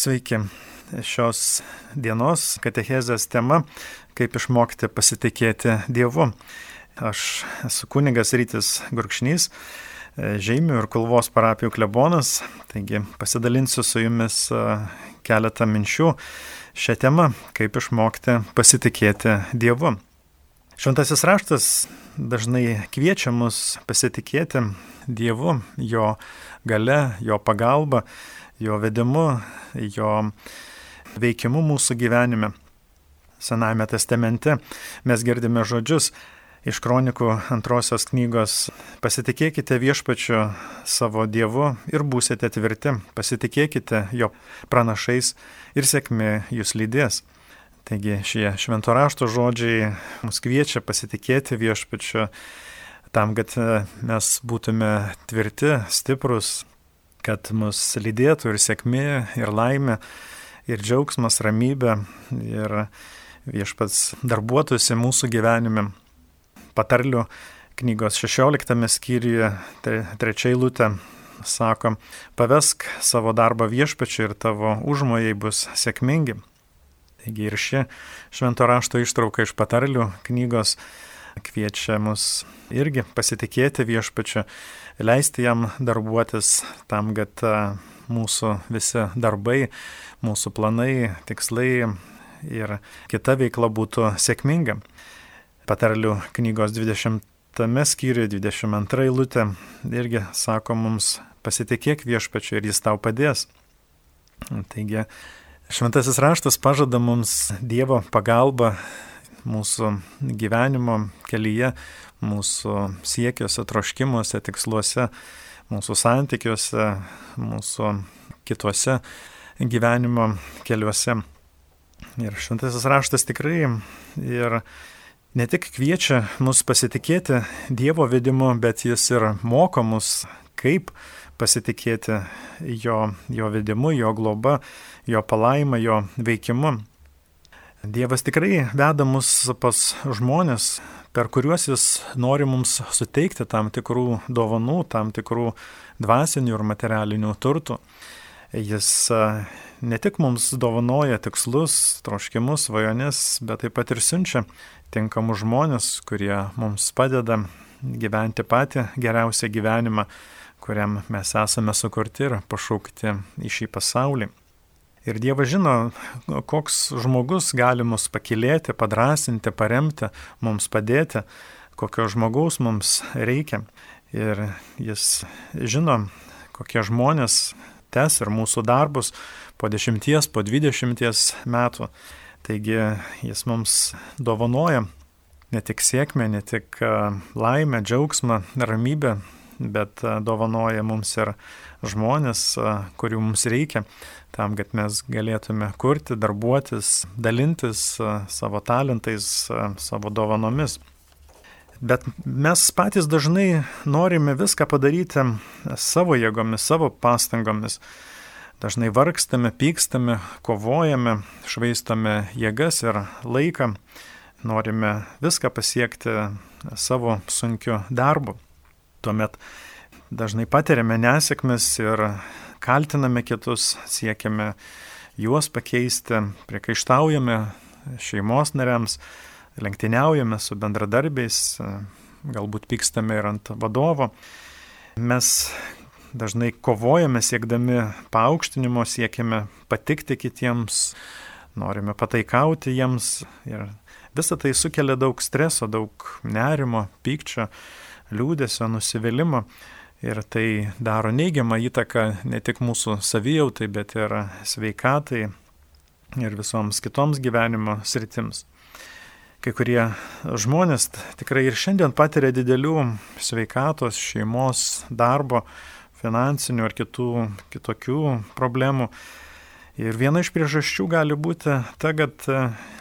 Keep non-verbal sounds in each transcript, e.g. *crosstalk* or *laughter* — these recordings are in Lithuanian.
Sveiki. Šios dienos katechezės tema - kaip išmokti pasitikėti Dievu. Aš esu kunigas Rytis Gurkšnys, Žeimių ir Kulvos parapijų klebonas, taigi pasidalinsiu su jumis keletą minčių šią temą - kaip išmokti pasitikėti Dievu. Šventasis raštas dažnai kviečia mus pasitikėti Dievu, jo gale, jo pagalba jo vedimu, jo veikimu mūsų gyvenime. Senajame testamente mes girdime žodžius iš kronikų antrosios knygos Pasitikėkite viešpačiu savo Dievu ir būsite tvirti, pasitikėkite jo pranašais ir sėkmė jūs lydės. Taigi šie švento rašto žodžiai mus kviečia pasitikėti viešpačiu tam, kad mes būtume tvirti, stiprus, kad mus lydėtų ir sėkmė, ir laimė, ir džiaugsmas, ramybė, ir viešpats darbuotųsi mūsų gyvenime. Patarlių knygos 16 skyriuje, trečia eilutė, sako, pavesk savo darbą viešpačiu ir tavo užmojai bus sėkmingi. Taigi ir ši švento rašto ištrauka iš patarlių knygos kviečia mus irgi pasitikėti viešpačiu, leisti jam darbuotis tam, kad mūsų visi darbai, mūsų planai, tikslai ir kita veikla būtų sėkminga. Patarlių knygos 20 skyriuje 22 eilutė irgi sako mums pasitikėk viešpačiu ir jis tau padės. Taigi šventasis raštas pažada mums Dievo pagalbą mūsų gyvenimo kelyje, mūsų siekiuose, troškimuose, tiksluose, mūsų santykiuose, mūsų kituose gyvenimo keliuose. Ir šventasis raštas tikrai ir ne tik kviečia mus pasitikėti Dievo vedimu, bet jis ir moko mus, kaip pasitikėti jo, jo vedimu, jo globa, jo palaima, jo veikimu. Dievas tikrai veda mus pas žmonės, per kuriuos jis nori mums suteikti tam tikrų dovanų, tam tikrų dvasinių ir materialinių turtų. Jis ne tik mums dovanoja tikslus, troškimus, svajonės, bet taip pat ir siunčia tinkamus žmonės, kurie mums padeda gyventi patį geriausią gyvenimą, kuriam mes esame sukurti ir pašaukti į šį pasaulį. Ir Dievas žino, koks žmogus gali mus pakilėti, padrasinti, paremti, mums padėti, kokio žmogaus mums reikia. Ir jis žino, kokie žmonės tes ir mūsų darbus po dešimties, po dvidešimties metų. Taigi jis mums dovanoja ne tik sėkmę, ne tik laimę, džiaugsmą, ramybę, bet dovanoja mums ir žmonės, kurių mums reikia tam, kad mes galėtume kurti, darbuotis, dalintis savo talentais, savo dovanomis. Bet mes patys dažnai norime viską padaryti savo jėgomis, savo pastangomis. Dažnai vargstame, pykstame, kovojame, švaistame jėgas ir laiką. Norime viską pasiekti savo sunkiu darbu. Tuomet dažnai patiriame nesėkmes ir kaltiname kitus, siekiame juos pakeisti, priekaištaujame šeimos nariams, lenktyniaujame su bendradarbiais, galbūt pykstame ir ant vadovo. Mes dažnai kovojame siekdami paaukštinimo, siekiame patikti kitiems, norime pataikauti jiems ir visa tai sukelia daug streso, daug nerimo, pykčio, liūdėsio, nusivylimą. Ir tai daro neigiamą įtaką ne tik mūsų savijautai, bet ir sveikatai ir visoms kitoms gyvenimo sritims. Kai kurie žmonės tikrai ir šiandien patiria didelių sveikatos, šeimos, darbo, finansinių ar kitų kitokių problemų. Ir viena iš priežasčių gali būti ta, kad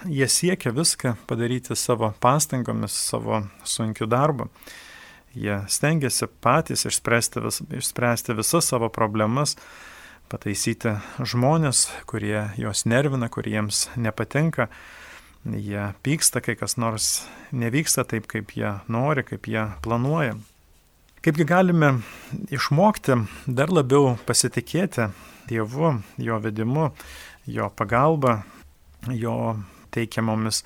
jie siekia viską padaryti savo pastangomis, savo sunkiu darbu. Jie stengiasi patys išspręsti, vis, išspręsti visas savo problemas, pataisyti žmonės, kurie juos nervina, kuriems nepatinka. Jie pyksta, kai kas nors nevyksta taip, kaip jie nori, kaip jie planuoja. Kaipgi galime išmokti dar labiau pasitikėti Dievu, jo vedimu, jo pagalba, jo teikiamomis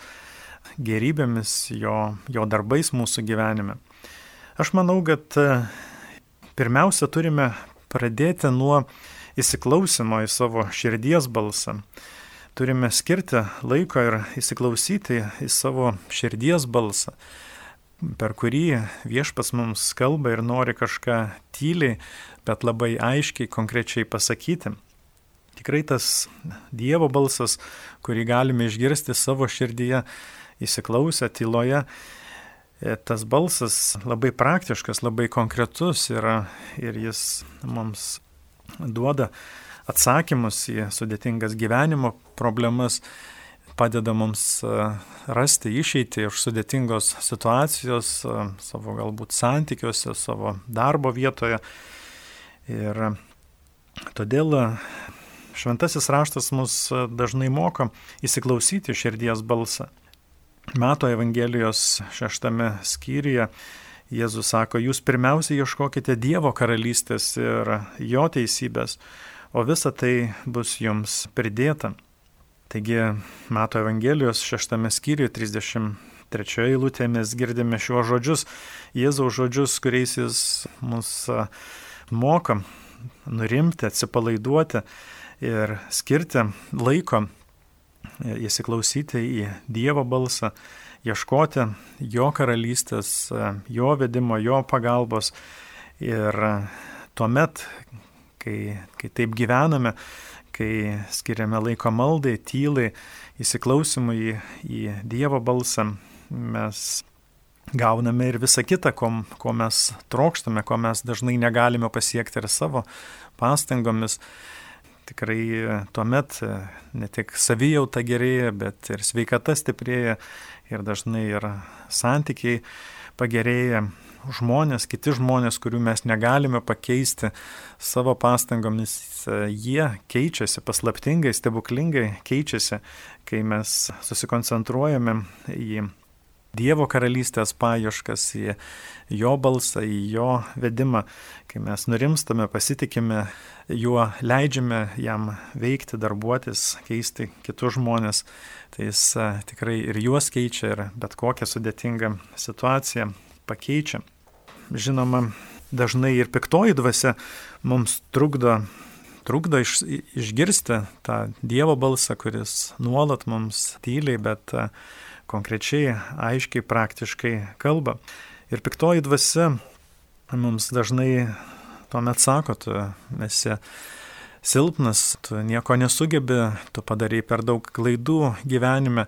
gerybėmis, jo, jo darbais mūsų gyvenime. Aš manau, kad e, pirmiausia turime pradėti nuo įsiklausimo į savo širdies balsą. Turime skirti laiko ir įsiklausyti į savo širdies balsą per kurį viešpas mums kalba ir nori kažką tyliai, bet labai aiškiai, konkrečiai pasakyti. Tikrai tas Dievo balsas, kurį galime išgirsti savo širdyje, įsiklausę tyloje, tas balsas labai praktiškas, labai konkretus yra ir jis mums duoda atsakymus į sudėtingas gyvenimo problemas padeda mums e, rasti išeitį iš sudėtingos situacijos e, savo galbūt santykiuose, savo darbo vietoje. Ir todėl šventasis raštas mus dažnai moko įsiklausyti širdies balsą. Mato Evangelijos šeštame skyriuje Jėzus sako, jūs pirmiausia ieškokite Dievo karalystės ir jo teisybės, o visa tai bus jums pridėta. Taigi, Mato Evangelijos šeštame skyriuje 33 eilutėje mes girdime šiuos žodžius, Jėzaus žodžius, kuriais jis mus moka nurimti, atsipalaiduoti ir skirti laiko įsiklausyti į Dievo balsą, ieškoti Jo karalystės, Jo vedimo, Jo pagalbos. Ir tuomet, kai, kai taip gyvename, kai skiriame laiko maldai, tylai, įsiklausimui į, į Dievo balsą, mes gauname ir visą kitą, ko, ko mes trokštame, ko mes dažnai negalime pasiekti ir savo pastangomis. Tikrai tuomet ne tik savijauta gerėja, bet ir sveikata stiprėja ir dažnai ir santykiai pagerėja. Žmonės, kiti žmonės, kurių mes negalime pakeisti savo pastangomis, jie keičiasi paslaptingai, stebuklingai keičiasi, kai mes susikoncentruojame į Dievo karalystės paieškas, į jo balsą, į jo vedimą, kai mes nurimstame, pasitikime juo, leidžiame jam veikti, darbuotis, keisti kitus žmonės, tai jis tikrai ir juos keičia ir bet kokią sudėtingą situaciją pakeičia. Žinoma, dažnai ir piktoji dvasia mums trukdo, trukdo iš, išgirsti tą Dievo balsą, kuris nuolat mums tyliai, bet e, konkrečiai, aiškiai, praktiškai kalba. Ir piktoji dvasia mums dažnai tuomet sako, tu esi silpnas, tu nieko nesugebi, tu padarai per daug klaidų gyvenime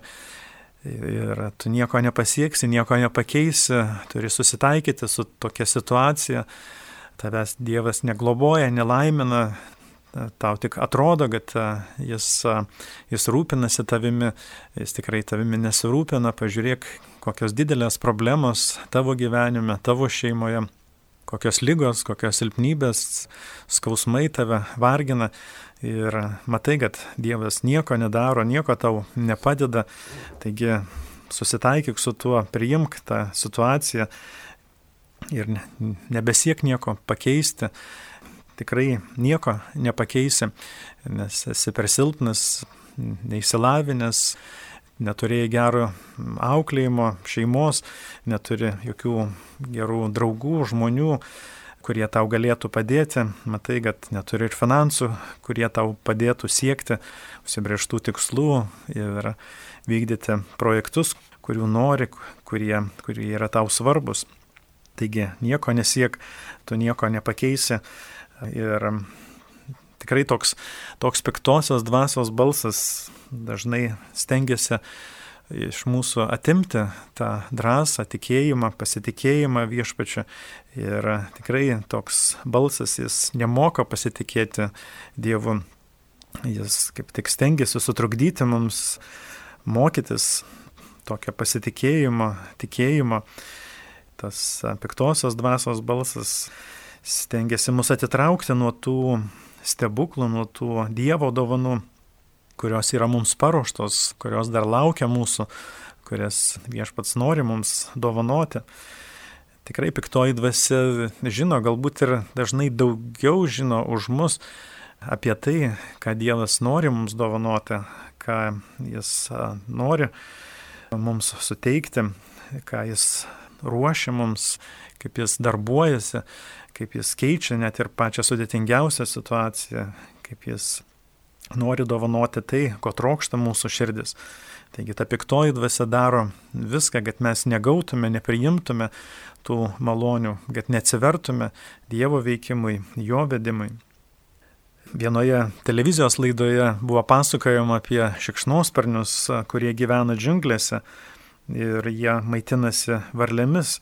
ir tu nieko nepasieksi, nieko nepakeisi, turi susitaikyti su tokia situacija, tavęs Dievas negloboja, nelaimina, tau tik atrodo, kad jis, jis rūpinasi tavimi, jis tikrai tavimi nesirūpina, pažiūrėk, kokios didelės problemos tavo gyvenime, tavo šeimoje, kokios lygos, kokios silpnybės, skausmai tave vargina. Ir matai, kad Dievas nieko nedaro, nieko tau nepadeda, taigi susitaikyk su tuo, priimk tą situaciją ir nebesiek nieko pakeisti. Tikrai nieko nepakeisi, nes esi per silpnas, neįsilavinęs, neturėjai gero auklėjimo, šeimos, neturi jokių gerų draugų, žmonių, kurie tau galėtų padėti, matai, kad neturi ir finansų, kurie tau padėtų siekti užsibrieštų tikslų ir vykdyti projektus, kurių nori, kurie, kurie yra tau svarbus. Taigi nieko nesiek, tu nieko nepakeisi. Ir tikrai toks, toks piktosios dvasios balsas dažnai stengiasi iš mūsų atimti tą drąsą, tikėjimą, pasitikėjimą viešpačiu. Ir tikrai toks balsas, jis nemoka pasitikėti Dievu. Jis kaip tik stengiasi sutrukdyti mums mokytis tokio pasitikėjimo, tikėjimo. Tas piktosios dvasios balsas stengiasi mus atitraukti nuo tų stebuklų, nuo tų Dievo dovanų kurios yra mums paruoštos, kurios dar laukia mūsų, kurias viešpats nori mums dovanoti. Tikrai piktoji dvasia žino, galbūt ir dažnai daugiau žino už mus, apie tai, ką Dievas nori mums dovanoti, ką Jis nori mums suteikti, ką Jis ruošia mums, kaip Jis darbuojasi, kaip Jis keičia net ir pačią sudėtingiausią situaciją, kaip Jis nori dovanoti tai, ko trokšta mūsų širdis. Taigi ta piktoji dvasia daro viską, kad mes negautume, nepriimtume tų malonių, kad neatsivertume Dievo veikimui, jo vedimui. Vienoje televizijos laidoje buvo pasakojama apie šikšnosparnius, kurie gyvena džiunglėse ir jie maitinasi varlėmis.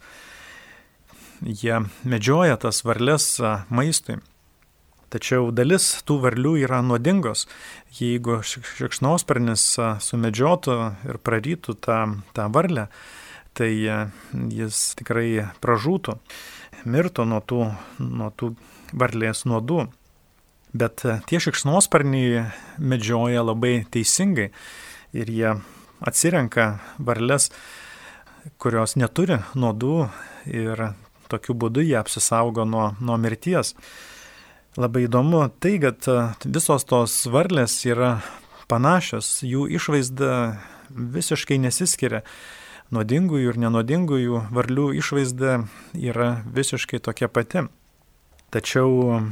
Jie medžioja tas varlės maistui. Tačiau dalis tų varlių yra nuodingos. Jeigu šikšnosparnis sumedžiotų ir prarytų tą, tą varlę, tai jis tikrai pražūtų, mirtų nuo tų, nuo tų varlės nuodų. Bet tie šikšnosparniai medžioja labai teisingai ir jie atsirenka varlės, kurios neturi nuodų ir tokiu būdu jie apsisaugo nuo, nuo mirties. Labai įdomu tai, kad e, visos tos varlės yra panašios, jų išvaizda visiškai nesiskiria. Nuodingųjų ir nenuodingųjų varlių išvaizda yra visiškai tokia pati. Tačiau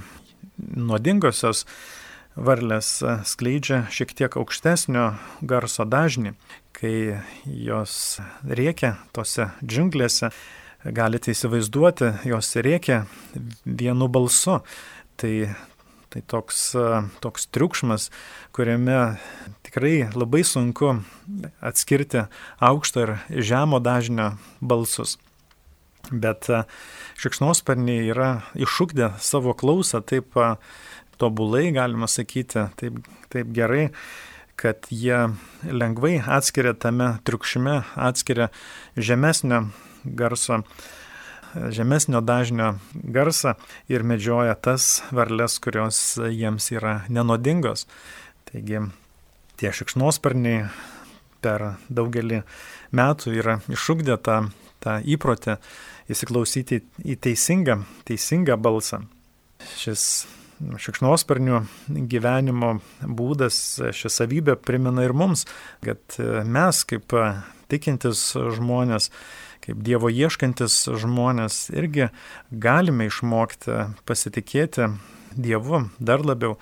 nuodingosios varlės skleidžia šiek tiek aukštesnio garso dažnį, kai jos rėkia tose džiunglėse. Galite įsivaizduoti, jos rėkia vienu balsu Tai, tai toks, toks triukšmas, kuriame tikrai labai sunku atskirti aukšto ir žemo dažnio balsus. Bet šikšnosparniai yra iššūkdę savo klausą taip tobulai, galima sakyti, taip, taip gerai, kad jie lengvai atskiria tame triukšme, atskiria žemesnio garso žemesnio dažnio garsą ir medžioja tas varlės, kurios jiems yra nenodingos. Taigi tie šikšnosparniai per daugelį metų yra išugdę tą, tą įprotį įsiklausyti į teisingą, teisingą balsą. Šis šikšnosparnių gyvenimo būdas, ši savybė primena ir mums, kad mes kaip tikintis žmonės kaip Dievo ieškantis žmonės irgi galime išmokti pasitikėti Dievu dar labiau.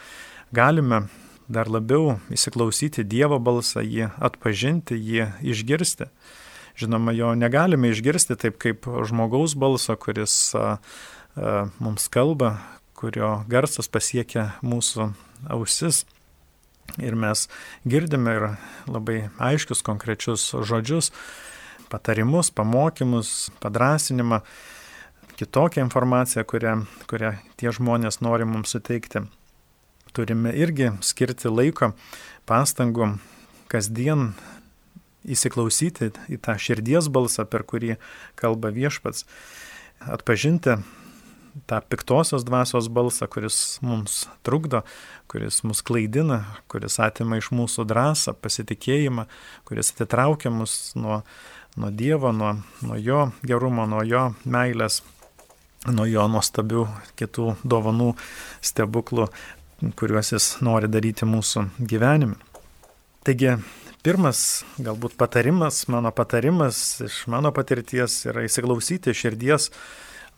Galime dar labiau įsiklausyti Dievo balsą, jį atpažinti, jį išgirsti. Žinoma, jo negalime išgirsti taip kaip žmogaus balso, kuris a, a, mums kalba, kurio garsas pasiekia mūsų ausis. Ir mes girdime ir labai aiškius konkrečius žodžius, patarimus, pamokymus, padrasinimą, kitokią informaciją, kurią, kurią tie žmonės nori mums suteikti. Turime irgi skirti laiko, pastangų kasdien įsiklausyti į tą širdies balsą, per kurį kalba viešpats, atpažinti tą piktosios dvasios balsą, kuris mums trukdo, kuris mus klaidina, kuris atima iš mūsų drąsą, pasitikėjimą, kuris atitraukia mus nuo nuo Dievo, nuo, nuo Jo gerumo, nuo Jo meilės, nuo Jo nuostabių kitų dovanų, stebuklų, kuriuos Jis nori daryti mūsų gyvenime. Taigi, pirmas galbūt patarimas, mano patarimas iš mano patirties yra įsiklausyti širdies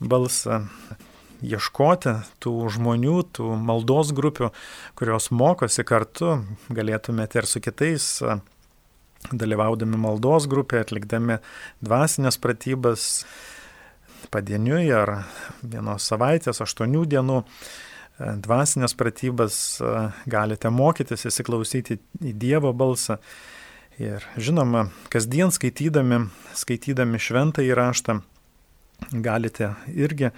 balsą, ieškoti tų žmonių, tų maldos grupių, kurios mokosi kartu, galėtumėte ir su kitais dalyvaudami maldos grupėje, atlikdami dvasinės pratybas padieniui ar vienos savaitės, aštuonių dienų e, dvasinės pratybas e, galite mokytis, įsiklausyti į Dievo balsą. Ir žinoma, kasdien skaitydami, skaitydami šventą įraštą galite irgi,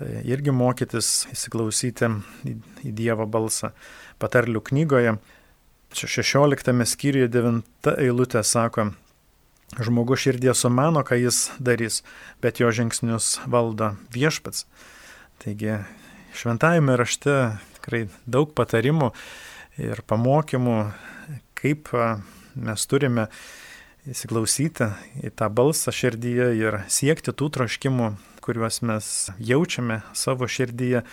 e, irgi mokytis įsiklausyti į, Dievo balsą. Patarlių knygoje 16 skyriuje 9 eilutė sako, žmogus širdie sumano, ką jis darys, bet jo žingsnius valdo viešpats. Taigi šventajame rašte tikrai daug patarimų ir pamokymų, kaip mes turime įsiklausyti į tą balsą širdyje ir siekti tų troškimų, kuriuos mes jaučiame savo širdyje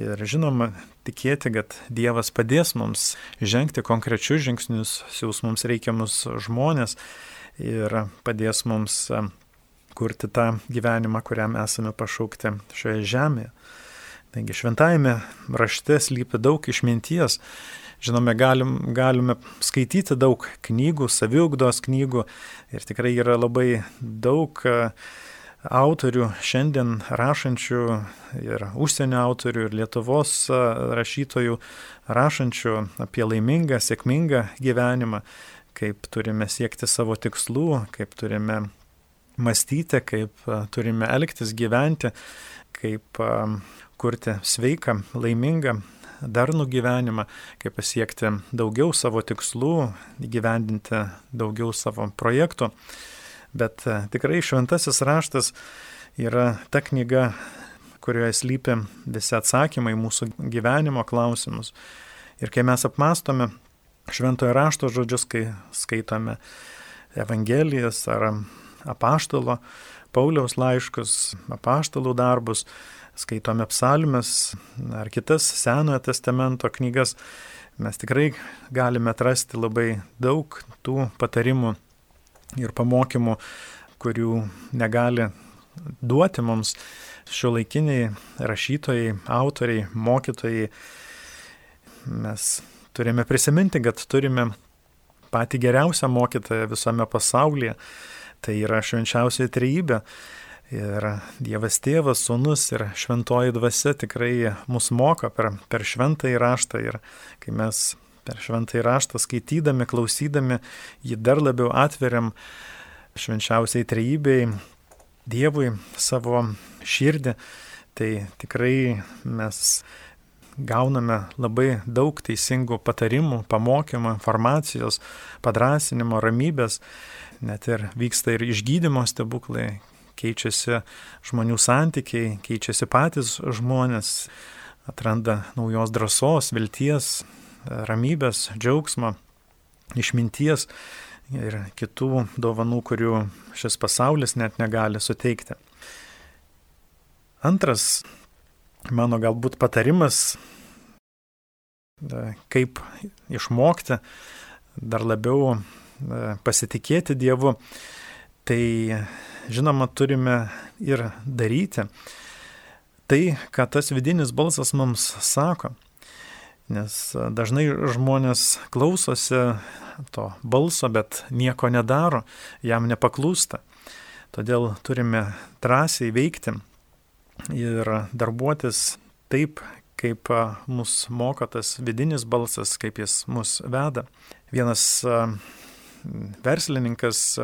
Ir žinoma, tikėti, kad Dievas padės mums žengti konkrečius žingsnius, siūs mums reikiamus žmonės ir padės mums kurti tą gyvenimą, kuriam esame pašaukti šioje žemėje. Taigi šventajame rašte slypi daug išminties. Žinome, galim, galime skaityti daug knygų, saviugdos knygų ir tikrai yra labai daug e, autorių šiandien rašančių ir užsienio autorių ir Lietuvos rašytojų rašančių apie laimingą, sėkmingą gyvenimą, kaip turime siekti savo tikslų, kaip turime mąstyti, kaip turime elgtis, gyventi, kaip kurti sveiką, laimingą, darnų gyvenimą, kaip pasiekti daugiau savo tikslų, įgyvendinti daugiau savo projektų. Bet e, tikrai šventasis raštas yra ta knyga, kurioje slypi visi atsakymai mūsų gyvenimo klausimus. Ir kai mes apmastome šventojo rašto žodžius, kai skaitome Evangelijas ar apaštalo, Pauliaus laiškus, apaštalų darbus, skaitome psalmes ar kitas Senojo testamento knygas, mes tikrai galime atrasti labai daug tų patarimų ir pamokymų, kurių negali duoti mums šio laikiniai rašytojai, autoriai, mokytojai. Mes turime prisiminti, kad turime patį geriausią mokytoją visame pasaulyje, tai yra švenčiausiai trejybė. Ir Dievas tėvas, sunus ir šventoji dvasia tikrai mus moko per, per šventąjį raštą. Ir kai mes per šventąjį raštą skaitydami, klausydami, jį dar labiau atveriam švenčiausiai trejybei, Dievui savo širdį, tai tikrai mes gauname labai daug teisingų patarimų, pamokymų, informacijos, padrasinimo, ramybės, net ir vyksta ir išgydymo stebuklai, keičiasi žmonių santykiai, keičiasi patys žmonės, atranda naujos drąsos, vilties, ramybės, džiaugsmo, išminties ir kitų dovanų, kurių šis pasaulis net negali suteikti. Antras mano galbūt patarimas, kaip išmokti dar labiau pasitikėti Dievu, tai žinoma, turime ir daryti tai, ką tas vidinis balsas mums sako. Nes dažnai žmonės klausosi to balso, bet nieko nedaro, jam nepaklūsta. Todėl turime drąsiai veikti ir darbuotis taip, kaip mus moko tas vidinis balsas, kaip jis mus veda. Vienas verslininkas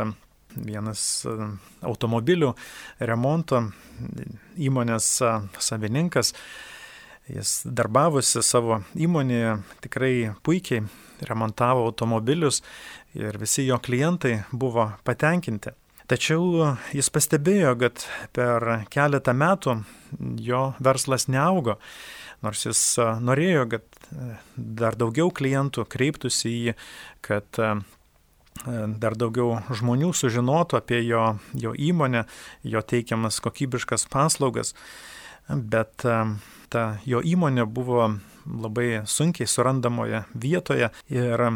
vienas e, automobilių remonto įmonės e, savininkas. Jis darbavosi savo įmonėje, tikrai puikiai remontavo automobilius ir visi jo klientai buvo patenkinti. Tačiau jis pastebėjo, kad per keletą metų jo verslas neaugo, nors jis e, norėjo, kad dar daugiau klientų kreiptųsi į jį, kad dar daugiau žmonių sužinotų apie jo, jo įmonę, jo teikiamas kokybiškas paslaugas, bet ta jo įmonė buvo labai sunkiai surandamoje vietoje ir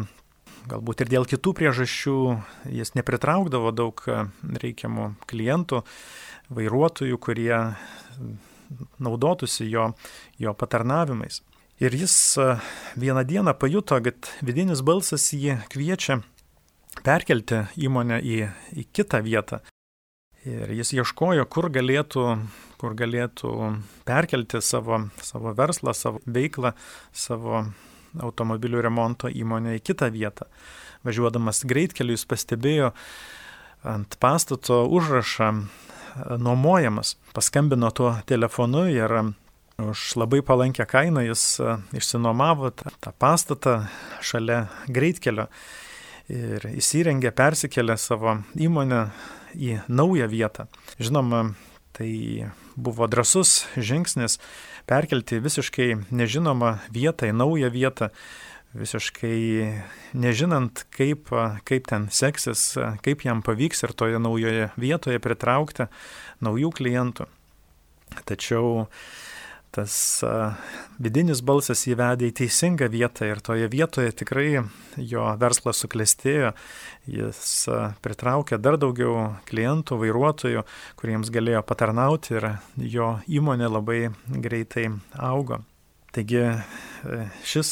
galbūt ir dėl kitų priežasčių jis nepritraukdavo daug reikiamų klientų, vairuotojų, kurie naudotųsi jo, jo patarnavimais. Ir jis e, vieną dieną pajuto, kad vidinis balsas jį kviečia perkelti įmonę į, į kitą vietą. Ir jis ieškojo, kur galėtų, kur galėtų perkelti savo, savo verslą, savo veiklą, savo automobilių remonto įmonę į kitą vietą. Važiuodamas greitkeliu jis pastebėjo ant pastato užrašą nuomojamas. Paskambino tuo telefonu ir už labai palankę kainą jis išsinuomavo tą pastatą šalia greitkelio ir įsirengė, persikėlė savo įmonę į naują vietą. Žinoma, tai buvo drasus žingsnis perkelti visiškai nežinomą vietą į naują vietą, visiškai nežinant, kaip, kaip ten seksis, kaip jam pavyks ir toje naujoje vietoje pritraukti naujų klientų. Tačiau tas vidinis balsas įvedė į teisingą vietą ir toje vietoje tikrai jo verslas suklestėjo, jis pritraukė dar daugiau klientų, vairuotojų, kuriems galėjo patarnauti ir jo įmonė labai greitai augo. Taigi šis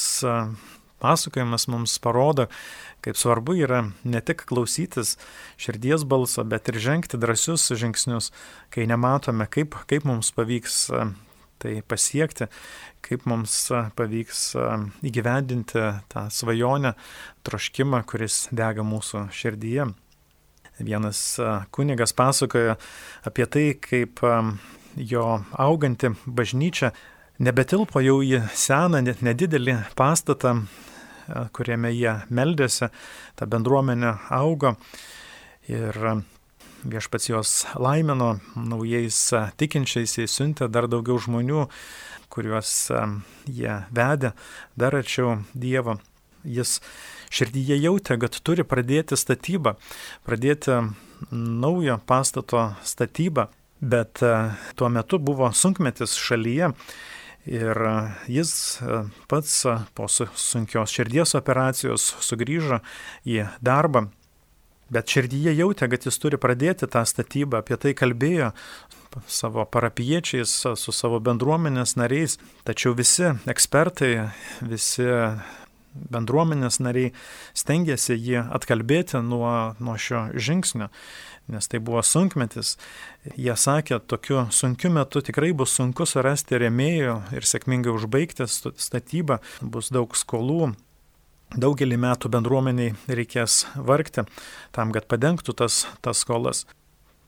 pasakojimas mums parodo, kaip svarbu yra ne tik klausytis širdies balso, bet ir žengti drąsius žingsnius, kai nematome, kaip, kaip mums pavyks tai pasiekti, kaip mums pavyks įgyvendinti tą svajonę, troškimą, kuris dega mūsų širdyje. Vienas kunigas pasakoja apie tai, kaip jo auganti bažnyčia nebetilpo jau į seną, net nedidelį pastatą, kuriame jie meldėsi, ta bendruomenė augo ir viešpats juos laimino, naujais tikinčiais įsiuntė dar daugiau žmonių, kuriuos jie vedė dar arčiau Dievo. Jis širdyje jautė, kad turi pradėti statybą, pradėti naujo pastato statybą, bet tuo metu buvo sunkmetis šalyje ir jis pats po sunkios širdies operacijos sugrįžo į darbą Bet širdyje jautė, kad jis turi pradėti tą statybą, apie tai kalbėjo savo parapiečiais, su savo bendruomenės nariais, tačiau visi ekspertai, visi bendruomenės nariai stengiasi jį atkalbėti nuo, nuo šio žingsnio, nes tai buvo sunkmetis. Jie sakė, tokiu sunkiu metu tikrai bus sunku surasti remėjų ir sėkmingai užbaigti statybą, bus daug skolų, daugelį metų bendruomeniai reikės vargti tam, kad padengtų tas, tas skolas.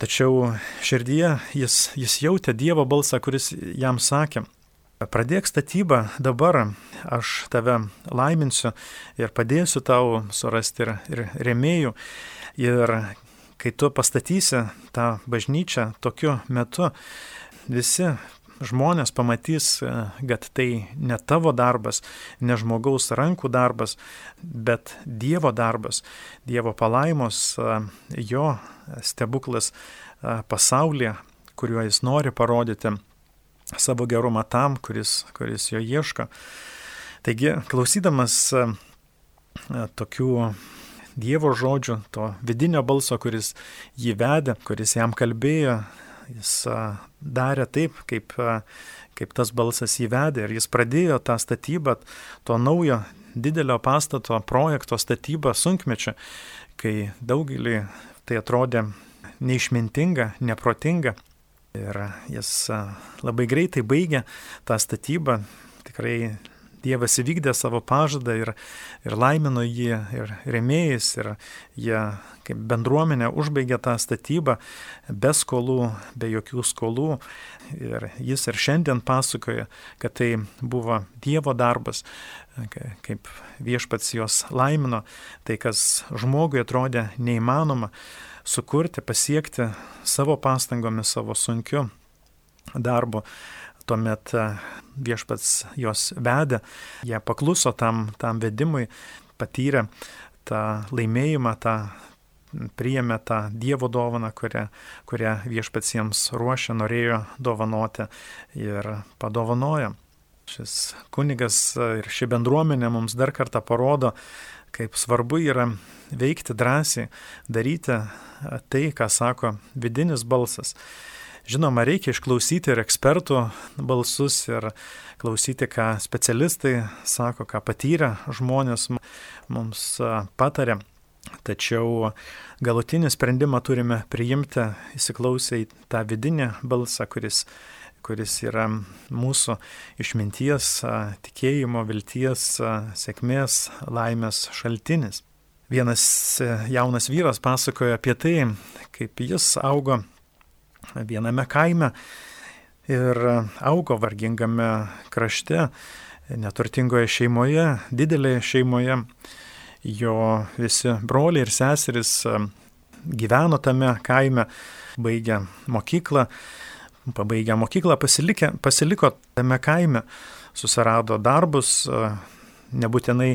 Tačiau širdyje jis, jis jautė Dievo balsą, kuris jam sakė, pradėk statybą dabar, aš tave laiminsiu ir padėsiu tau surasti ir, ir remėjų. Ir kai tu pastatysi tą bažnyčią tokiu metu, visi žmonės pamatys, e, kad tai ne tavo darbas, ne žmogaus rankų darbas, bet Dievo darbas, Dievo palaimos, e, jo stebuklas e, pasaulyje, kuriuo jis nori parodyti savo gerumą tam, kuris, kuris jo ieško. Taigi, klausydamas tokių Dievo žodžių, to vidinio balso, kuris jį vedė, kuris jam kalbėjo, Jis darė taip, kaip, kaip tas balsas įvedė ir jis pradėjo tą statybą, to naujo didelio pastato projekto statybą sunkmečio, kai daugelį tai atrodė neišmintinga, neprotinga. Ir jis labai greitai baigė tą statybą, tikrai Dievas įvykdė savo pažadą ir, ir laimino jį ir remėjais, ir jie kaip bendruomenė užbaigė tą statybą be skolų, be jokių skolų. Ir jis ir šiandien pasakoja, kad tai buvo Dievo darbas, kaip viešpats juos laimino, tai kas žmogui atrodė neįmanoma sukurti, pasiekti savo pastangomis, savo sunkiu darbu tuomet e, viešpats juos vedė, jie pakluso tam, tam vedimui, patyrė tą laimėjimą, tą priėmė tą Dievo dovaną, kurią, kurią viešpats jiems ruošė, norėjo dovanoti ir padovanojo. Šis kunigas ir ši bendruomenė mums dar kartą parodo, kaip svarbu yra veikti drąsiai, daryti tai, ką sako vidinis balsas. Žinoma, reikia išklausyti ir ekspertų balsus ir klausyti, ką specialistai sako, ką patyrę žmonės mums patarė. Tačiau galutinį sprendimą turime priimti įsiklausę į tą vidinį balsą, kuris, kuris yra mūsų išminties, tikėjimo, vilties, sėkmės, laimės šaltinis. Vienas jaunas vyras pasakojo apie tai, kaip jis augo viename kaime ir augo vargingame krašte, neturtingoje šeimoje, didelėje šeimoje. Jo visi broliai ir seserys e, gyveno tame kaime, baigė mokyklą, pabaigę mokyklą pasilikė, pasiliko tame kaime, susirado darbus, e, nebūtinai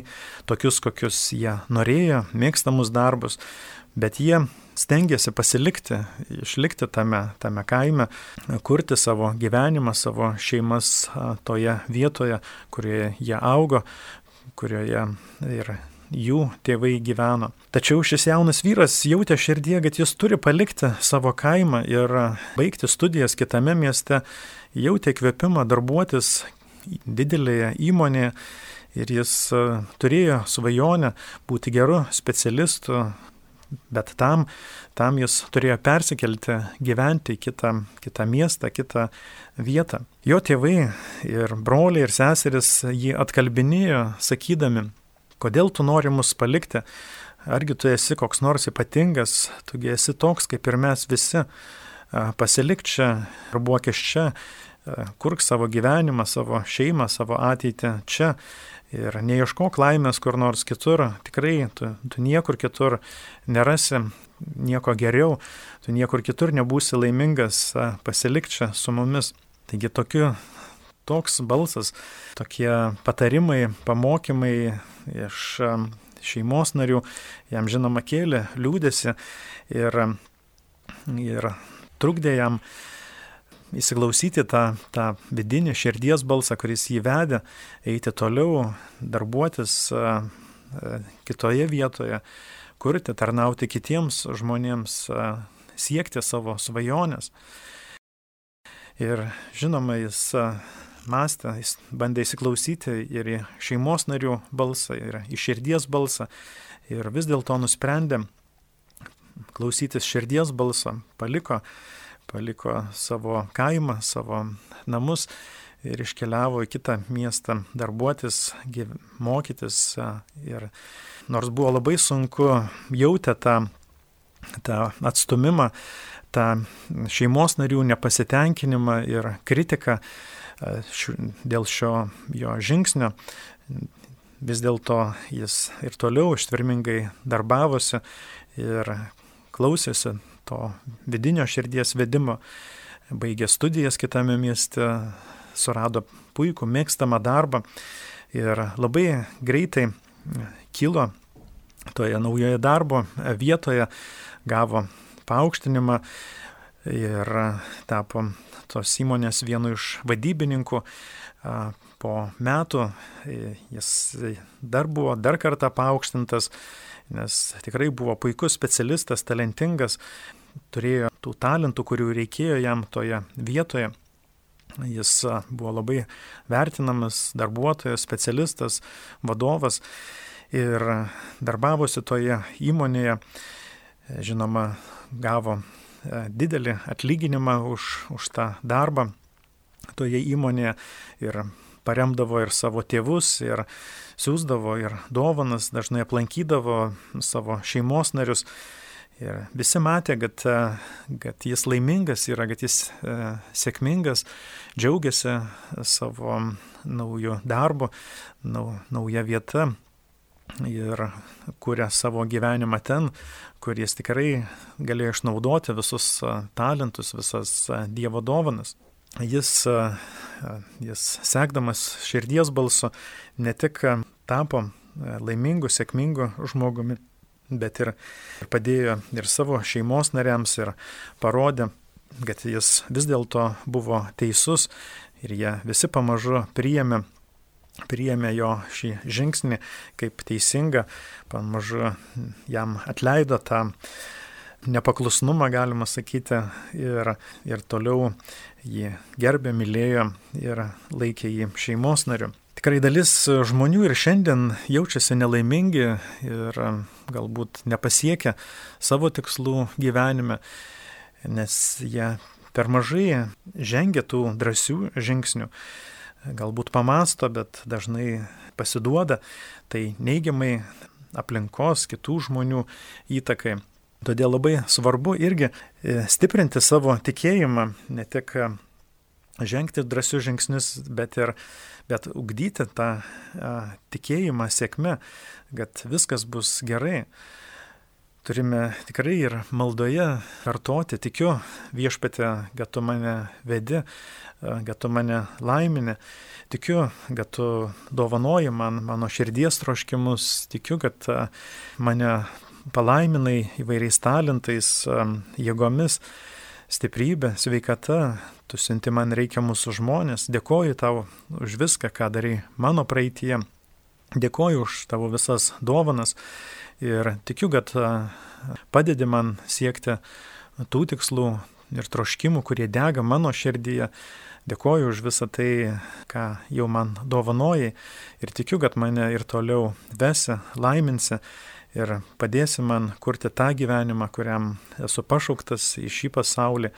tokius, kokius jie norėjo, mėgstamus darbus, bet jie stengiasi pasilikti, išlikti tame, tame kaime, kurti savo gyvenimą, savo šeimas toje vietoje, kurioje jie augo, kurioje ir jų tėvai gyveno. Tačiau šis jaunas vyras jautė širdie, kad jis turi palikti savo kaimą ir baigti studijas kitame mieste, jautė kvepimą darbuotis didelėje įmonėje ir jis turėjo svajonę būti geru specialistu, Bet tam, tam jis turėjo persikelti, gyventi į kitą, kitą miestą, kitą vietą. Jo tėvai ir broliai ir seseris jį atkalbinėjo, sakydami, kodėl tu nori mus palikti, argi tu esi koks nors ypatingas, tugi esi toks kaip ir mes visi, pasilik čia, arbuokis čia, kurk savo gyvenimą, savo šeimą, savo ateitį čia Ir neieškok laimės kur nors kitur, tikrai tu, tu niekur kitur nerasi nieko geriau, tu niekur kitur nebūsi laimingas, pasilik čia su mumis. Taigi tokiu, toks balsas, tokie patarimai, pamokymai iš šeimos narių jam žinoma kėlė liūdėsi ir, ir trukdė jam įsiklausyti tą, tą vidinį širdies balsą, kuris jį vedė, eiti toliau, darbuotis kitoje vietoje, kurti, tarnauti kitiems žmonėms, siekti savo svajonės. Ir žinoma, jis mąstė, jis bandė įsiklausyti ir į šeimos narių balsą, ir į širdies balsą, ir vis dėlto nusprendė klausytis širdies balsą, paliko paliko savo kaimą, savo namus ir iškeliavo į kitą miestą darbuotis, mokytis. Ir nors buvo labai sunku, jautė tą, tą atstumimą, tą šeimos narių nepasitenkinimą ir kritiką dėl šio jo žingsnio, vis dėlto jis ir toliau ištvermingai darbavosi ir klausėsi to vidinio širdies vedimo, baigė studijas kitame mieste, surado puikų mėgstamą darbą ir labai greitai kilo toje naujoje darbo vietoje, gavo paaukštinimą ir tapo tos įmonės vienu iš vadybininkų. Po metų jis dar buvo dar kartą paaukštintas, nes tikrai buvo puikus specialistas, talentingas turėjo tų talentų, kurių reikėjo jam toje vietoje. Jis buvo labai vertinamas darbuotojas, specialistas, vadovas ir darbavosi toje įmonėje. Žinoma, gavo didelį atlyginimą už, už tą darbą toje įmonėje ir paremdavo ir savo tėvus, ir siūsdavo ir dovanas, dažnai aplankydavo savo šeimos narius. Ir visi matė, kad, e, kad jis laimingas yra, kad jis e, sėkmingas, džiaugiasi savo naujų darbu, nau, nauja vieta ir kuria savo gyvenimą ten, kur jis tikrai galėjo išnaudoti visus e, talentus, visas e, Dievo dovanas. Jis, jis sekdamas širdies balsu ne tik tapo laimingu, sėkmingu žmogumi, bet ir padėjo ir savo šeimos nariams ir parodė, kad jis vis dėlto buvo teisus ir jie visi pamažu priėmė, priėmė jo šį žingsnį kaip teisingą, pamažu jam atleido tą nepaklusnumą, galima sakyti, ir, ir toliau jį gerbė, mylėjo ir laikė jį šeimos nariu. Tikrai dalis žmonių ir šiandien jaučiasi nelaimingi ir galbūt nepasiekia savo tikslų gyvenime, nes jie per mažai žengia tų drąsių žingsnių. Galbūt pamasto, bet dažnai pasiduoda tai neigiamai aplinkos kitų žmonių įtakai. Todėl labai svarbu irgi e, stiprinti savo tikėjimą, ne tik žengti drąsius žingsnius, bet ir bet ugdyti tą a, tikėjimą sėkme, kad viskas bus gerai. Turime tikrai ir maldoje kartoti, tikiu viešpatė, kad tu mane vedi, kad tu mane laimini, tikiu, kad tu dovanoji man mano širdies troškimus, tikiu, kad mane palaiminai įvairiais talentais, jėgomis, stiprybė, sveikata, tu siunti man reikiamus žmonės, dėkoju tau už viską, ką darai mano praeitie, dėkoju už tavo visas dovanas ir tikiu, kad padedi man siekti tų tikslų ir troškimų, kurie dega mano širdyje. Dėkoju už visą tai, ką jau man dovanojai ir tikiu, kad mane ir toliau vesi, laiminsi ir padėsi man kurti tą gyvenimą, kuriam esu pašauktas į šį pasaulį,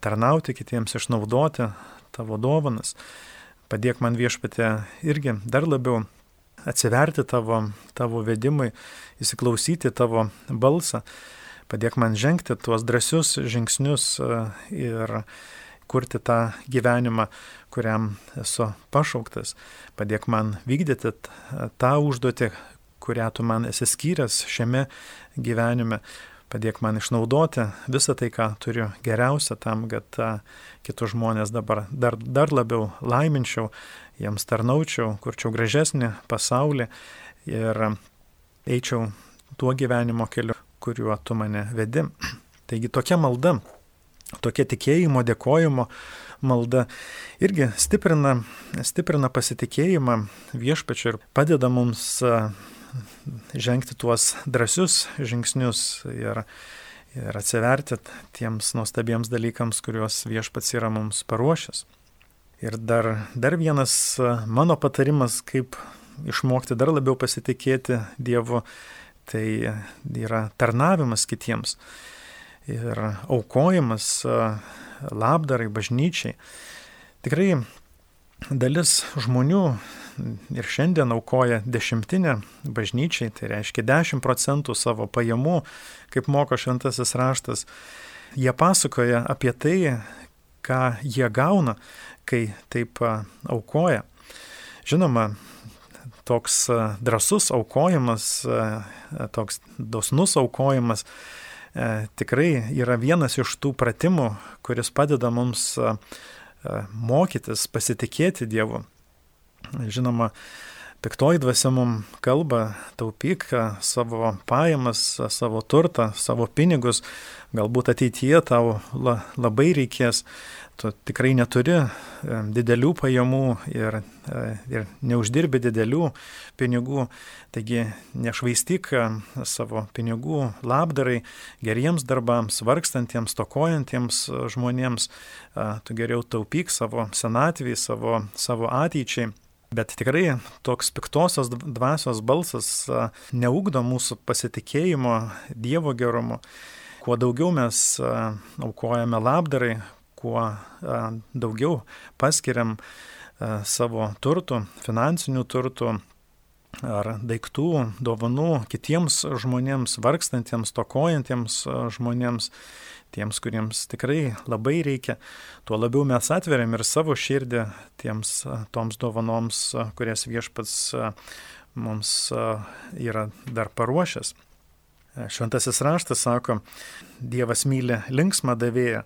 tarnauti kitiems, išnaudoti tavo dovanas. Padėk man viešpatė irgi dar labiau atsiverti tavo, tavo vedimui, įsiklausyti tavo balsą Padėk man žengti tuos drąsius žingsnius e, ir kurti tą gyvenimą, kuriam esu pašauktas. Padėk man vykdyti tą užduotį, kurią tu man esi skyręs šiame gyvenime. Padėk man išnaudoti visą tai, ką turiu geriausia tam, kad kitus žmonės dabar dar, dar labiau laiminčiau, jiems tarnaučiau, kurčiau gražesnį pasaulį ir eičiau tuo gyvenimo keliu, kuriuo tu mane vedi. *clears throat* Taigi tokia malda, tokia tikėjimo, dėkojimo malda irgi stiprina, stiprina pasitikėjimą viešpačiu ir padeda mums žengti tuos drąsius žingsnius ir, ir atsiverti tiems nuostabiems dalykams, kuriuos viešpats yra mums paruošęs. Ir dar, dar vienas mano patarimas, kaip išmokti dar labiau pasitikėti Dievu, tai yra tarnavimas kitiems ir aukojimas labdarai bažnyčiai. Tikrai dalis žmonių ir šiandien aukoja dešimtinę bažnyčiai, tai reiškia 10 procentų savo pajamų, kaip moko šventasis raštas. Jie pasakoja apie tai, ką jie gauna, kai taip aukoja. Žinoma, toks drasus aukojimas, toks dosnus aukojimas tikrai yra vienas iš tų pratimų, kuris padeda mums mokytis, pasitikėti Dievu. Žinoma, piktoji dvasia mums kalba, taupyk savo pajamas, savo turtą, savo pinigus, galbūt ateityje tau labai reikės, tu tikrai neturi didelių pajamų ir, e, ir neuždirbi didelių pinigų, taigi nešvaistyk savo pinigų labdarai, geriems darbams, vargstantiems, tokojantiems žmonėms, tu geriau taupyk savo senatvį, savo, savo ateičiai. Bet tikrai toks piktosios dvasios balsas neugdo mūsų pasitikėjimo Dievo gerumu. Kuo daugiau mes aukojame labdarai, kuo daugiau paskiriam savo turtų, finansinių turtų ar daiktų, dovanų kitiems žmonėms, vargstantiems, tokojantiems žmonėms, tiems, kuriems tikrai labai reikia, tuo labiau mes atveriam ir savo širdį tiems toms dovanoms, kurias viešpats mums yra dar paruošęs. Šventasis raštas sako, Dievas myli linksmą davėją,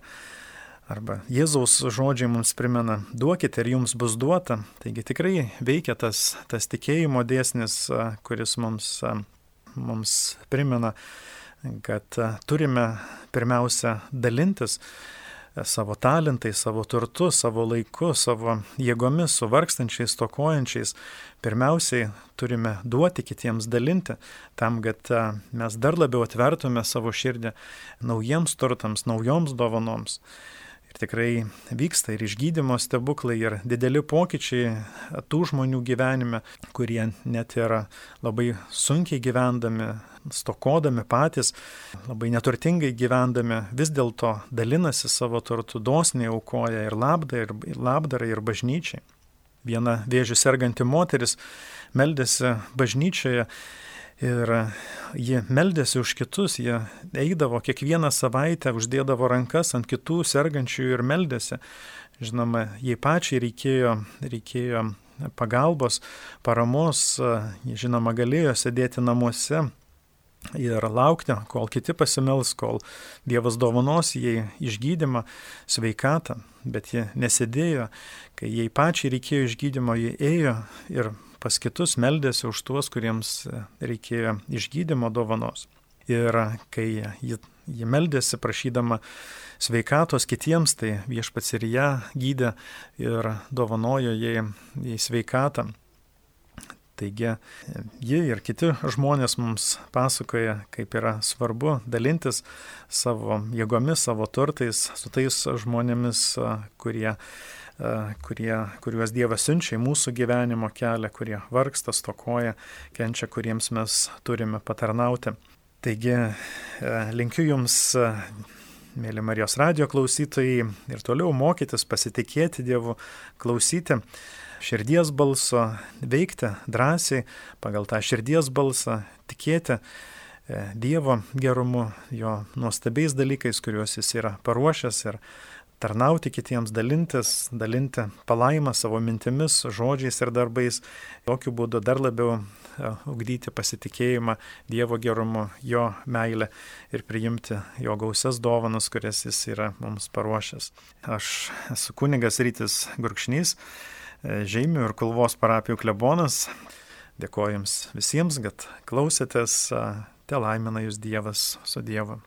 Arba Jėzaus žodžiai mums primena, duokite ir jums bus duota. Taigi tikrai veikia tas, tas tikėjimo dėsnis, kuris mums, mums primena, kad turime pirmiausia dalintis savo talentais, savo turtu, savo laiku, savo jėgomis, su vargstančiais, tokojančiais. Pirmiausiai turime duoti kitiems dalinti, tam, kad mes dar labiau atvertume savo širdį naujiems turtams, naujoms dovanoms. Ir tikrai vyksta ir išgydymo stebuklai, ir dideli pokyčiai tų žmonių gyvenime, kurie net yra labai sunkiai gyvendami, stokodami patys, labai neturtingai gyvendami, vis dėlto dalinasi savo turtų, dosniai aukoja ir labdarai, ir, labdarai, ir bažnyčiai. Viena vėžių serganti moteris meldėsi bažnyčioje Ir jie meldėsi už kitus, jie eidavo kiekvieną savaitę, uždėdavo rankas ant kitų sergančiųjų ir meldėsi. Žinoma, jai pačiai reikėjo, reikėjo pagalbos, paramos, jie žinoma galėjo sėdėti namuose ir laukti, kol kiti pasimels, kol Dievas dovanos jai išgydymą, sveikatą, bet jie nesėdėjo, kai jai pačiai reikėjo išgydymo, jie ėjo ir pas kitus meldėsi už tuos, kuriems reikėjo išgydymo dovanos. Ir kai ji, ji meldėsi prašydama sveikatos kitiems, tai viešpats ir ją gydė ir dovanojo jai, jai sveikatą. Taigi ji ir kiti žmonės mums pasakoja, kaip yra svarbu dalintis savo jėgomis, savo turtais su tais žmonėmis, kurie kurie, kuriuos Dievas siunčia į mūsų gyvenimo kelią, kurie vargsta, stokoja, kenčia, kuriems mes turime patarnauti. Taigi linkiu Jums, mėly Marijos radio klausytojai, ir toliau mokytis, pasitikėti Dievu, klausyti širdies balso, veikti drąsiai pagal tą širdies balsą, tikėti e, Dievo gerumu, jo nuostabiais dalykais, kuriuos jis yra paruošęs ir tarnauti kitiems, dalintis, dalinti palaimą savo mintimis, žodžiais ir darbais, tokiu būdu dar labiau e, ugdyti pasitikėjimą Dievo gerumu, jo meilę ir priimti jo gausias dovanas, kurias jis yra mums paruošęs. Aš esu kunigas Rytis Gurkšnys. Žeimių ir Kulvos parapijų klebonas. Dėkoju Jums visiems, kad klausėtės. Te laimina Jūs Dievas su Dievu.